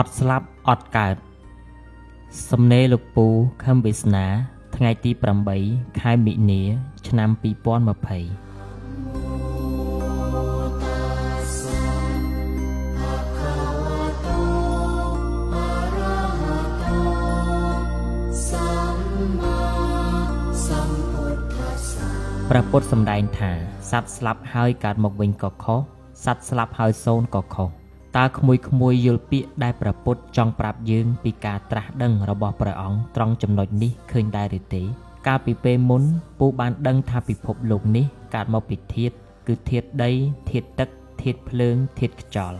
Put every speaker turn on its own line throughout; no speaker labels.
អត់ស្លាប់អត់កើតសំណេរលោកពូខឹមវាសនា ថ្ងៃទី8ខែមិនិនា ឆ្នាំ2020ព្រះពុទ្ធសម្ដែងថាសត្វស្លាប់ហើយកើតមកវិញក៏ខុសសត្វស្លាប់ហើយសូន្យក៏ខុស តើក្មួយក្មួយយល់ពាក្យដែលព្រះពុទ្ធចង់ប្រាប់យើងពីការត្រាស់ដឹងរបស់ព្រះអង្គត្រង់ចំណុចនេះឃើញដែរឬទេកាលពីពេលមុនពូបានដឹងថាពិភពលោកនេះកើតមកពីធាតុគឺធាតុដីធាតុទឹកធាតុភ្លើងធាតុខ្យល់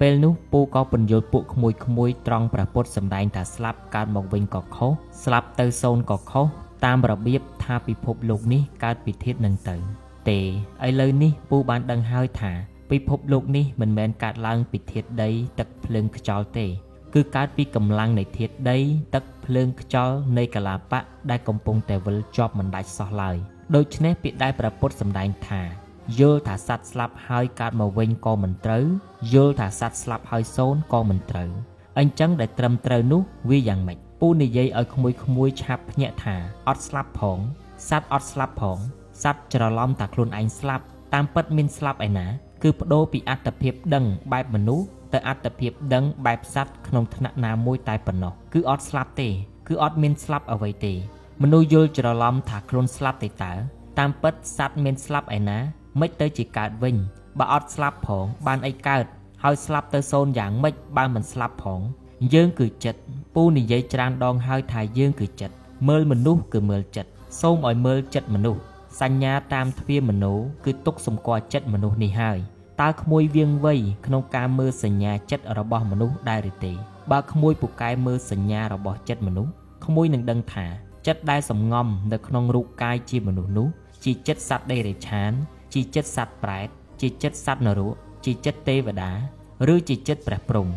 ពេលនោះពូក៏បញ្យល់ពួកក្មួយក្មួយត្រង់ព្រះពុទ្ធសម្ដែងថាស្លាប់កើតមកវិញក៏ខុសស្លាប់ទៅសូន្យក៏ខុសតាមរបៀបថាពិភពលោកនេះកើតពីធាតុនឹងទៅទេឥឡូវនេះពូបានដឹងហើយថា ពិភពលោកនេះមិនមែនកើតឡើងពីធាតុដី ទឹកភ្លើងខ្យល់ទេ គឺកើតពីកម្លាំងនៃធាតុដី ទឹកភ្លើងខ្យល់នៃកលាបៈដែលកំពុងតែវិលជាប់មិនដាច់សោះឡើយដូច្នេះពាក្យដែលព្រះពុទ្ធសម្ដែងថាយល់ថាសត្វស្លាប់ហើយកើតមកវិញក៏មិនត្រូវយល់ថាសត្វស្លាប់ហើយសូន្យក៏មិនត្រូវអញ្ចឹងដែលត្រឹមត្រូវនោះវាយ៉ាងម៉េចពូនិយាយឲ្យក្មួយក្មួយឆាប់ភ្ញាក់ថាអត់ស្លាប់ផងសត្វអត់ស្លាប់ផងសត្វច្រឡំថាខ្លួនឯងស្លាប់តាមពិតមានស្លាប់ឯណា គឺបដូរពីអត្តភាពដឹងបែបមនុស្សទៅអត្តភាពដឹងបែបសត្វក្នុងថ្នាក់ណាមួយតែប៉ុណ្ណោះគឺអត់ស្លាប់ទេ គឺអត់មានស្លាប់អ្វីទេ មនុស្សយល់ច្រឡំថាខ្លួនស្លាប់ទេតើតាមពិតសត្វមានស្លាប់ឯណាមិនទៅជាកើតវិញបើអត់ស្លាប់ផងបានអីកើតហើយស្លាប់ទៅសូន្យយ៉ាងម៉េចបើមិនស្លាប់ផងយើងគឺចិត្តពូនិយាយច្រើនដងហើយថាយើងគឺចិត្តមើលមនុស្សគឺមើលចិត្តសូមឲ្យមើលចិត្តមនុស្សសញ្ញាតាមទ្វាមโนគឺទុកសម្គាល់ចិត្តមនុស្សនេះហើយ តើក្មួយវៀងវៃក្នុងការមើលសញ្ញាចិត្តរបស់មនុស្សដែរឬទេបើក្មួយពូកែមើលសញ្ញារបស់ចិត្តមនុស្សក្មួយនឹងដឹងថាចិត្តដែលសំងំនៅក្នុងរូបកាយជាមនុស្សនោះជាចិត្តសត្វដេរឆាន ជាចិត្តសត្វប្រែត ជាចិត្តសត្វនរកជាចិត្តទេវតាឬជាចិត្តព្រះព្រំ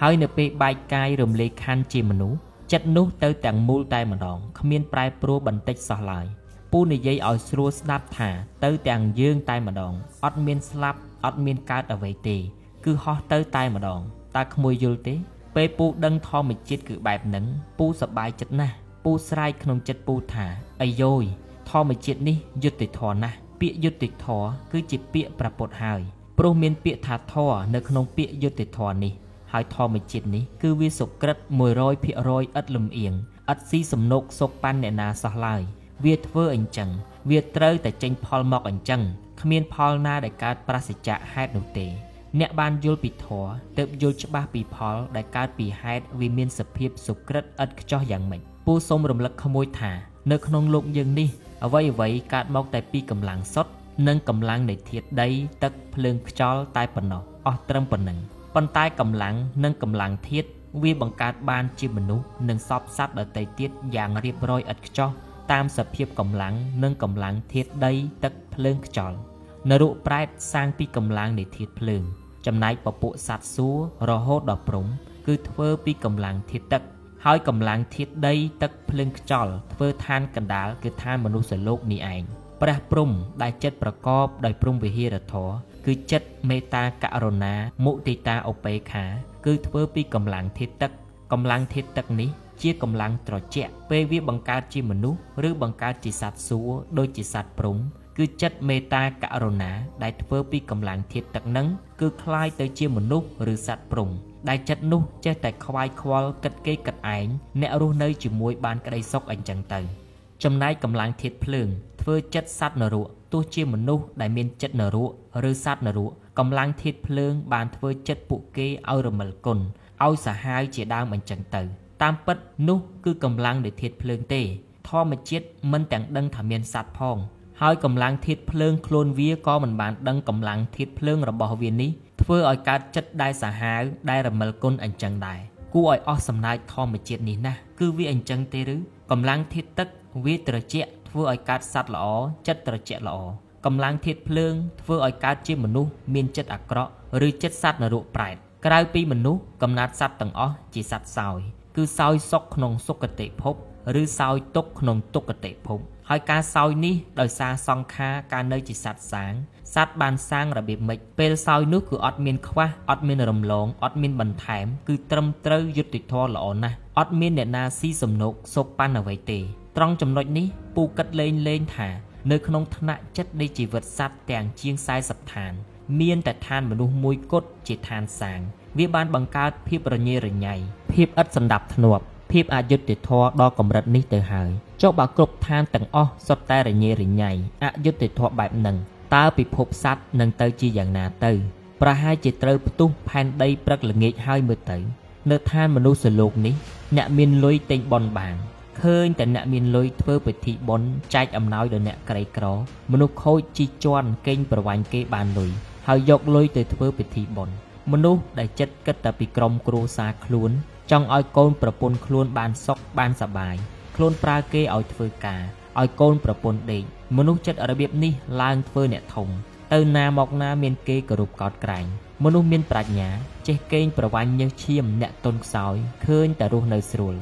ហើយនៅពេលបែកកាយរំលែកខណ្ឌជាមនុស្សចិត្តនោះទៅទាំងមូលតែម្ដងគ្មានប្រែប្រួលបន្តិចសោះឡើយពូនិយាយឲ្យស្រួលស្ដាប់ថាទៅទាំងយើងតែម្ដងអត់មានស្លាប់ អត់មានកើតអ្វីទេ គឺហោះទៅតែម្ដងតើក្មួយយល់ទេ ពេលពូដឹងធម្មជាតិគឺបែបហ្នឹងពូសប្បាយចិត្តណាស់ពូស្រែកក្នុងចិត្តពូថាអាយយធម្មជាតិនេះយុត្តិធម៌ណាស់ពាក្យយុត្តិធម៌គឺជាពាក្យប្រពុតហើយព្រោះមានពាក្យថាធម៌នៅក្នុងពាក្យយុត្តិធម៌នេះហើយធម្មជាតិនេះគឺវាសុក្រិត100%ឥតលំអៀងឥតស៊ីសំណោកសុកប៉ាន់អ្នកណាសោះឡើយវាធ្វើអញ្ចឹង វាត្រូវតែចេញផលមកអញ្ចឹង គ្មានផលណាដែលកើតប្រសិជ្ជៈហេតុនោះទេអ្នកបានយល់ពីធម៌ទើបយល់ច្បាស់ពីផលដែលកើតពីហេតុវាមានសភាពសុក្រិតឥតខ្ចោះយ៉ាងម៉េចពូសូមរំលឹកក្មួយថានៅក្នុងលោកយើងនេះអ្វីអ្វីកើតមកតែពីកម្លាំងសុទ្ធនិងកម្លាំងនៃធាតុដី ទឹកភ្លើងខ្យល់តែប៉ុណ្ណោះអស់ត្រឹមប៉ុណ្ណឹងប៉ុន្តែកម្លាំងនិងកម្លាំងធាតុវាបង្កើតបានជាមនុស្សនិងសពសត្វដទៃទៀតយ៉ាងរៀបរយឥតខ្ចោះតាមសភាពកម្លាំងនិងកម្លាំងធាតុដី ទឹកភ្លើងខ្យល់ នរុប្រែតសាងពីកម្លាំងនៃធាតុភ្លើង ចំណែកពពួកសត្វសួររហូតដល់ព្រំ គឺធ្វើពីកម្លាំងធាតុទឹក ហើយកម្លាំងធាតុដីទឹកភ្លើងខ្យល់ធ្វើឋានកណ្ដាលគឺឋានមនុស្សលោកនេះឯងព្រះព្រំដែលចិត្តប្រកបដោយព្រំវិហារធរគឺចិត្តមេត្តាករុណាមុទិតាឧបេខា គឺធ្វើពីកម្លាំងធាតុទឹកកម្លាំងធាតុទឹកនេះជាកម្លាំងត្រជាក់ពេលវាបង្កើតជាមនុស្សឬបង្កើតជាសត្វសួរដូចជាសត្វព្រំ គឺចិត្តមេត្តាករុណាដែលធ្វើពីកម្លាំងធាតុទឹកនឹងគឺคล้ายទៅជាមនុស្សឬសត្វព្រំដែលចិត្តនោះចេះតែខ្វាយខ្វល់គិតគេគិតឯងអ្នករស់នៅជាមួយបានក្តីសុខអញ្ចឹងទៅចំណែកកម្លាំងធាតុភ្លើងធ្វើចិត្តសត្វនរកទោះជាមនុស្សដែលមានចិត្តនរកឬសត្វនរកកម្លាំងធាតុភ្លើងបានធ្វើចិត្តពួកគេឲ្យរមិលគុណឲ្យសាហាវជាដើមអញ្ចឹងទៅ តាមពិតនោះគឺកម្លាំងនៃធាតុភ្លើងទេធម្មជាតិមិនទាំងដឹងថាមានសត្វផង ហើយកម្លាំងធាតុភ្លើងខ្លួនវាក៏មិនបានដឹងកម្លាំងធាតុភ្លើងរបស់វានេះធ្វើឲ្យកើតចិត្តដែលសាហាវដែលរមិលគុណអញ្ចឹងដែរគួរឲ្យអស់សំណើចធម្មជាតិនេះណាស់គឺវាអញ្ចឹងទេឬកម្លាំងធាតុទឹកវាត្រជាក់ធ្វើឲ្យកើតសត្វល្អចិត្តត្រជាក់ល្អកម្លាំងធាតុភ្លើងធ្វើឲ្យកើតជាមនុស្សមានចិត្តអាក្រក់ឬចិត្តសត្វនរកប្រែតក្រៅពីមនុស្សកំណត់សត្វទាំងអស់ជាសត្វសោយគឺសោយសុខក្នុងសុគតិភព ឬសោយទុក្ខក្នុងទុក្ខតិភព ហើយការសោយនេះដោយសារសង្ខារការនៅជាសត្វសាងសត្វបានសាងរបៀបម៉េចពេលសោយនោះគឺអត់មានខ្វះអត់មានរំលងអត់មានបន្ថែម គឺត្រឹមត្រូវយុត្តិធម៌ល្អណាស់អត់មានអ្នកណាស៊ីសំណោកសោកប៉ាន់អ្វីទេ ត្រង់ចំណុចនេះពូគិតលេងលេងថានៅក្នុងថ្នាក់ចិត្តនៃជីវិតសត្វទាំងជាង40ឋាន មានតែឋានមនុស្សមួយគត់ជាឋានសាង វាបានបង្កើតភាពរញ៉េរញ៉ៃភាពឥតសណ្ដាប់ធ្នាប់ ភាពអយុត្តិធម៌ដល់កម្រិតនេះទៅហើយចុះបើគ្រប់ឋានទាំងអស់សុទ្ធតែរញ៉េរញ៉ៃអយុត្តិធម៌បែបហ្នឹងតើពិភពសត្វនឹងទៅជាយ៉ាងណាទៅប្រហែលជាត្រូវផ្ទុះផែនដីព្រឹកល្ងាចហើយមើលទៅ នៅឋានមនុស្សលោកនេះ អ្នកមានលុយទិញបនបានឃើញតែអ្នកមានលុយធ្វើពិធីបុណ្យចែកអំណោយដល់អ្នកក្រីក្រ មនុស្សខូចជីជន់កេងប្រវាញ់គេបានលុយហើយយកលុយទៅធ្វើពិធីបុណ្យមនុស្សដែលចិត្តគិតតែពីក្រុមគ្រួសារខ្លួន ចង់ឲ្យកូនប្រពន្ធខ្លួនបានសុខបានសប្បាយខ្លួនប្រើគេឲ្យធ្វើការឲ្យកូនប្រពន្ធដេកមនុស្សចិត្តរបៀបនេះឡើងធ្វើអ្នកធំទៅណាមកណាមានគេគោរពកោតក្រែងមនុស្សមានប្រាជ្ញាចេះកេងប្រវាញ់ញើសឈាមអ្នកទុនខ្សោយឃើញតែរស់នៅស្រួល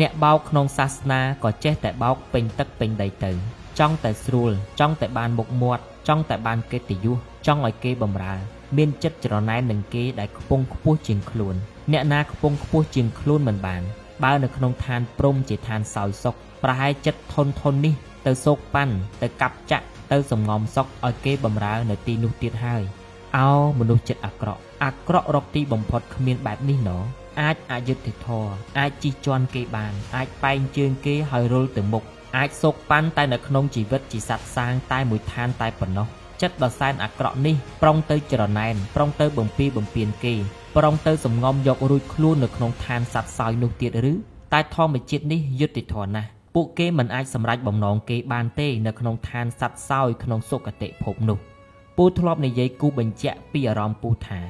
អ្នកបោកក្នុងសាសនាក៏ចេះតែបោកពេញទឹកពេញដីទៅចង់តែស្រួលចង់តែបានមុខមាត់ចង់តែបានកិត្តិយសចង់ឲ្យគេបំរើ មានចិត្តច្រណែននឹងគេដែលខ្ពង់ខ្ពស់ជាងខ្លួន អ្នកណាខ្ពង់ខ្ពស់ជាងខ្លួនមិនបាន បើនៅក្នុងឋានព្រំជាឋានសោយសុខប្រហែលចិត្តធនធននេះ ទៅសោកប៉ាន់ទៅកាប់ចាក់ទៅសំងំសុកឲ្យគេបំរើនៅទីនោះទៀតហើយអោមនុស្សចិត្តអាក្រក់អាក្រក់រកទីបំផុតគ្មានបែបនេះណោអាចអយុត្តិធម៌អាចជីជន់គេបាន អាចបែងជើងគេហើយរុលទៅមុខអាចសោកប៉ាន់តែនៅក្នុងជីវិតជាសត្វសាងតែមួយឋានតែប៉ុណ្ណោះ ចិត្តដ៏សែនអាក្រក់នេះប្រុងទៅច្រណែនប្រុងទៅបំពីបំពៀនគេប្រុងទៅសំងំយករួចខ្លួននៅក្នុងឋានសត្វសោយនោះទៀតឬតែធម្មជាតិនេះយុត្តិធម៌ណាស់ពួកគេមិនអាចសម្រេចបំណងគេបានទេនៅក្នុងឋានសត្វសោយក្នុងសុគតិភពនោះពូធ្លាប់និយាយគូបញ្ជាក់ពីអារម្មណ៍ពូថា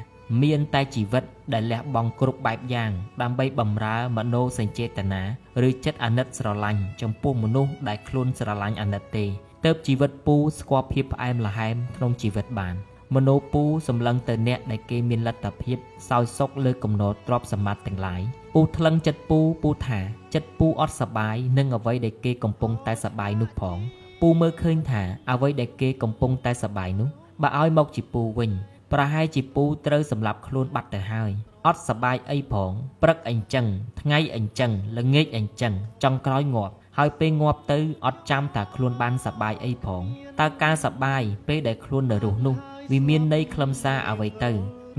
មានតែជីវិតដែលលះបង់គ្រប់បែបយ៉ាងដើម្បីបម្រើមโนសញ្ចេតនាឬចិត្តអាណិតស្រឡាញ់ចំពោះមនុស្សដែលខ្លួនស្រឡាញ់អាណិតទេ ទៅជីវិតពូស្គាល់ភាពផ្អែមល្ហែមក្នុងជីវិតបានមโนពូសម្លឹងទៅអ្នកដែលគេមានលទ្ធភាពសោយសុខលើកំណត់ទ្រព្យសម្បត្តិទាំងឡាយពូថ្លឹងចិត្តពូពូថាចិត្តពូអត់សបាយនឹងអ្វីដែលគេកំពុងតែសបាយនោះផងពូមើលឃើញថាអ្វីដែលគេកំពុងតែសបាយនោះបើឲ្យមកជាពូវិញប្រហែលជាពូត្រូវសម្លាប់ខ្លួនបាត់ទៅហើយអត់សបាយអីផងព្រឹកអញ្ចឹងថ្ងៃអញ្ចឹងល្ងាចអញ្ចឹងចង់ក្រោយងាប់ ហើយពេលងាប់ទៅអត់ចាំតាខ្លួនបានសបាយអីផងតើការសបាយពេលដែលខ្លួននៅរស់នោះវាមានន័យខ្លឹមសារអ្វីទៅ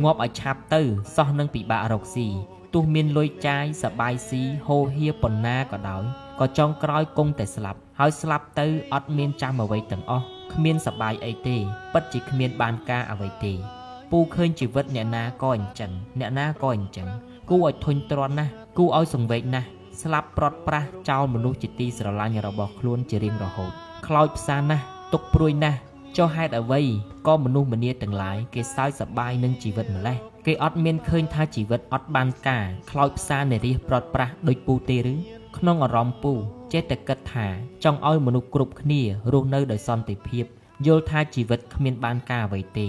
ងាប់ឲ្យឆាប់ទៅសោះនឹងពិបាករកស៊ីទោះមានលុយចាយសបាយស៊ីហូហៀប៉ុណ្ណាក៏ដោយក៏ចង់ក្រោយគង់តែស្លាប់ហើយស្លាប់ទៅអត់មានចាំអ្វីទាំងអស់គ្មានសបាយអីទេពិតជាគ្មានបានការអ្វីទេពូឃើញជីវិតអ្នកណាក៏អញ្ចឹងអ្នកណាក៏អញ្ចឹងគូឲ្យធុញទ្រាន់ណាស់គូឲ្យសង្វេគណាស់ ស្លាប់ប្រត់ប្រាស់ចោលមនុស្សជាទីស្រឡាញ់របស់ខ្លួនជារៀងរហូតខ្លោចផ្សាណាស់ទុកព្រួយណាស់ចុះហេតុអ្វីក៏មនុស្សម្នាទាំងឡាយគេសើចសប្បាយនឹងជីវិតម្លេះគេអត់មានឃើញថាជីវិតអត់បានការខ្លោចផ្សារនារីប្រត់ប្រាស់ដូចពូទេឬក្នុងអារម្មណ៍ពូចេះតែគិតថាចង់ឲ្យមនុស្សគ្រប់គ្នារស់នៅដោយសន្តិភាពយល់ថាជីវិតគ្មានបានការអ្វីទេ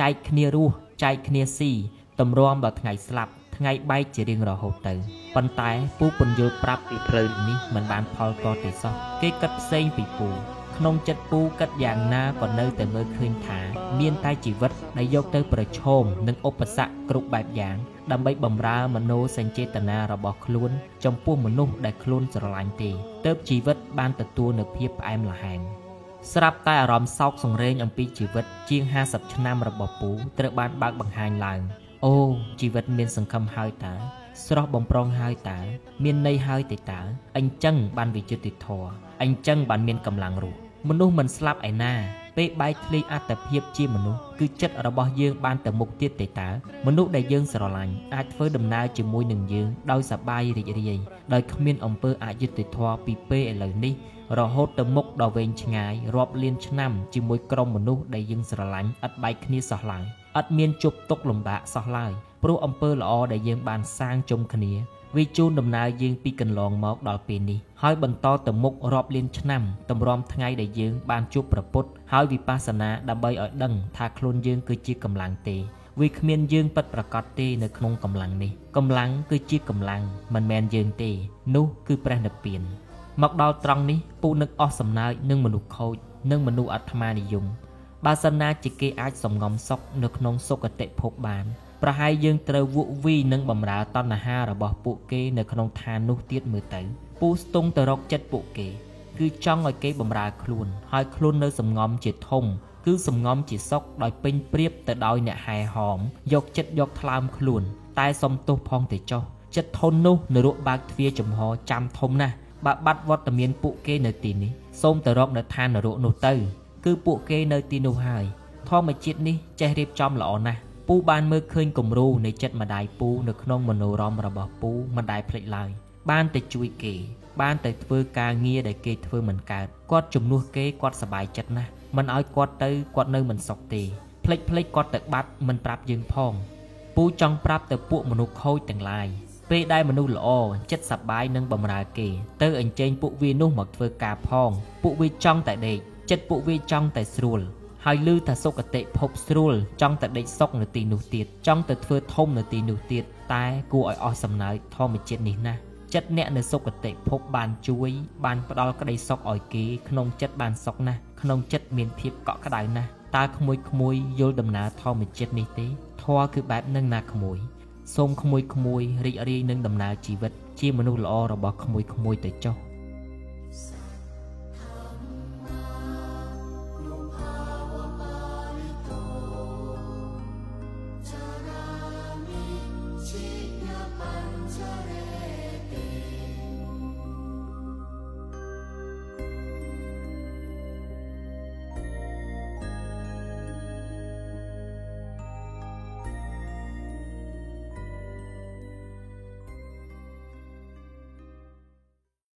ចែកគ្នារស់ចែកគ្នាស៊ីតម្រាំដល់ថ្ងៃស្លាប់ថ្ងៃបែកជារៀងរហូតទៅ ប៉ុន្តែពូពន្យល់ប្រាប់ពីផ្លូវនេះមិនបានផលក៏ទេសោះគេគិតផ្សេងពីពូក្នុងចិត្តពូគិតយ៉ាងណាក៏នៅតែមើលឃើញថា មានតែជីវិតដែលយកទៅប្រឈមនឹងឧបសគ្គគ្រប់បែបយ៉ាងដើម្បីបំរើមโนសញ្ចេតនារបស់ខ្លួន ចំពោះមនុស្សដែលខ្លួនស្រឡាញ់ទេទើបជីវិតបានទទួលនូវភាពផ្អែមល្ហែមស្រាប់តែអារម្មណ៍សោកសង្រេងអំពីជីវិតជាង50ឆ្នាំរបស់ពូត្រូវបានបើកបង្ហាញឡើងអូជីវិតមានសង្ឃឹមហើយតើ ស្រស់បំប្រងហើយតើមានន័យហើយទេតើអញ្ចឹងបានវិចិត្រធម៌អញ្ចឹងបានមានកម្លាំងរស់មនុស្សមិនស្លាប់ឯណា ពេលបែកធ្លាយអត្តភាពជាមនុស្សគឺចិត្តរបស់យើងបានទៅមុខទៀតទេតើមនុស្សដែលយើងស្រឡាញ់អាចធ្វើដំណើរជាមួយនឹងយើងដោយសប្បាយរីករាយដោយគ្មានអំពើអយុត្តិធម៌ពីពេលឥឡូវនេះរហូតទៅមុខដល់វែងឆ្ងាយរាប់លានឆ្នាំជាមួយក្រុមមនុស្សដែលយើងស្រឡាញ់ឥតបែកគ្នាសោះឡើយឥតមានជប់ទុកលំបាកសោះឡើយ ព្រោះអំពើល្អដែលយើងបានសាងជុំគ្នាវាជូនដំណើរយើងពីកន្លងមកដល់ពេលនេះហើយបន្តទៅមុខរាប់លានឆ្នាំតម្រាំថ្ងៃដែលយើងបានជួបប្រពុតហើយវិបស្សនាដើម្បីឲ្យដឹងថាខ្លួនយើងគឺជាកម្លាំងទេវាគ្មានយើងពិតប្រកបទេនៅក្នុងកម្លាំងនេះកម្លាំងគឺជាកម្លាំងមិនមែនយើងទេ នោះគឺព្រះនិព្វាន មកដល់ត្រង់នេះពូនឹកអស់សំណើចនឹងមនុស្សខូចនិងមនុស្សអាត្មានិយមបើសិនណាជាគេអាចសំងំសុខនៅក្នុងសុគតិភពបាន ប្រហែលយើងត្រូវវក់វីនឹងបំរើតណ្ហារបស់ពួកគេនៅក្នុងឋាននោះទៀតមើលទៅពូស្ទង់ទៅរកចិត្តពួកគេ គឺចង់ឲ្យគេបំរើខ្លួន ហើយខ្លួននៅសំងំជាធំ គឺសំងំជាសុខដោយពេញព្រៀបទៅដោយអ្នកហែហោមយកចិត្តយកថ្លើមខ្លួន តែសុំទោសផងទៅចុះចិត្តធននោះនរកបើកទ្វារចំហចាំធំណាស់បើបាត់វត្តមានពួកគេនៅទីនេះសូមទៅរកនៅឋាននរកនោះទៅ គឺពួកគេនៅទីនោះហើយធម្មជាតិនេះចេះរៀបចំល្អណាស់ ពូបានមើលឃើញគំរូនៃចិត្តម្ដាយពូនៅក្នុងមនោរម្យរបស់ពូមិនដែលភ្លេចឡើយបានតែជួយគេ បានតែធ្វើការងារដែលគេធ្វើមិនកើតគាត់ជំនួសគេគាត់សប្បាយចិត្តណាស់មិនឲ្យគាត់ទៅគាត់នៅមិនសុខទេភ្លេចភ្លេចគាត់ទៅបាត់មិនប្រាប់យើងផងពូចង់ប្រាប់ទៅពួកមនុស្សខូចទាំងឡាយពេលដែលមនុស្សល្អចិត្តសប្បាយនឹងបំរើគេ ទៅអញ្ជើញពួកវានោះមកធ្វើការផង ពួកវាចង់តែដេកចិត្តពួកវាចង់តែស្រួល ហើយឮថាសុគតិភពស្រួលចង់តែដេកសុកនៅទីនោះទៀតចង់ទៅធ្វើធំនៅទីនោះទៀតតែគួរឲ្យអស់សំណើចធម្មជាតិនេះណាស់ចិត្តអ្នកនៅសុគតិភពបានជួយ បានផ្ដល់ក្តីសុខឲ្យគេក្នុងចិត្តបានសុខណាស់ក្នុងចិត្តមានភាពកក់ក្ដៅណាស់តើក្មួយក្មួយយល់ដំណើរធម្មជាតិនេះទេធម៌គឺបែបនឹងណាក្មួយសូមក្មួយក្មួយរីករាយនឹងដំណើរជីវិតជាមនុស្សល្អរបស់ក្មួយក្មួយទៅចុះ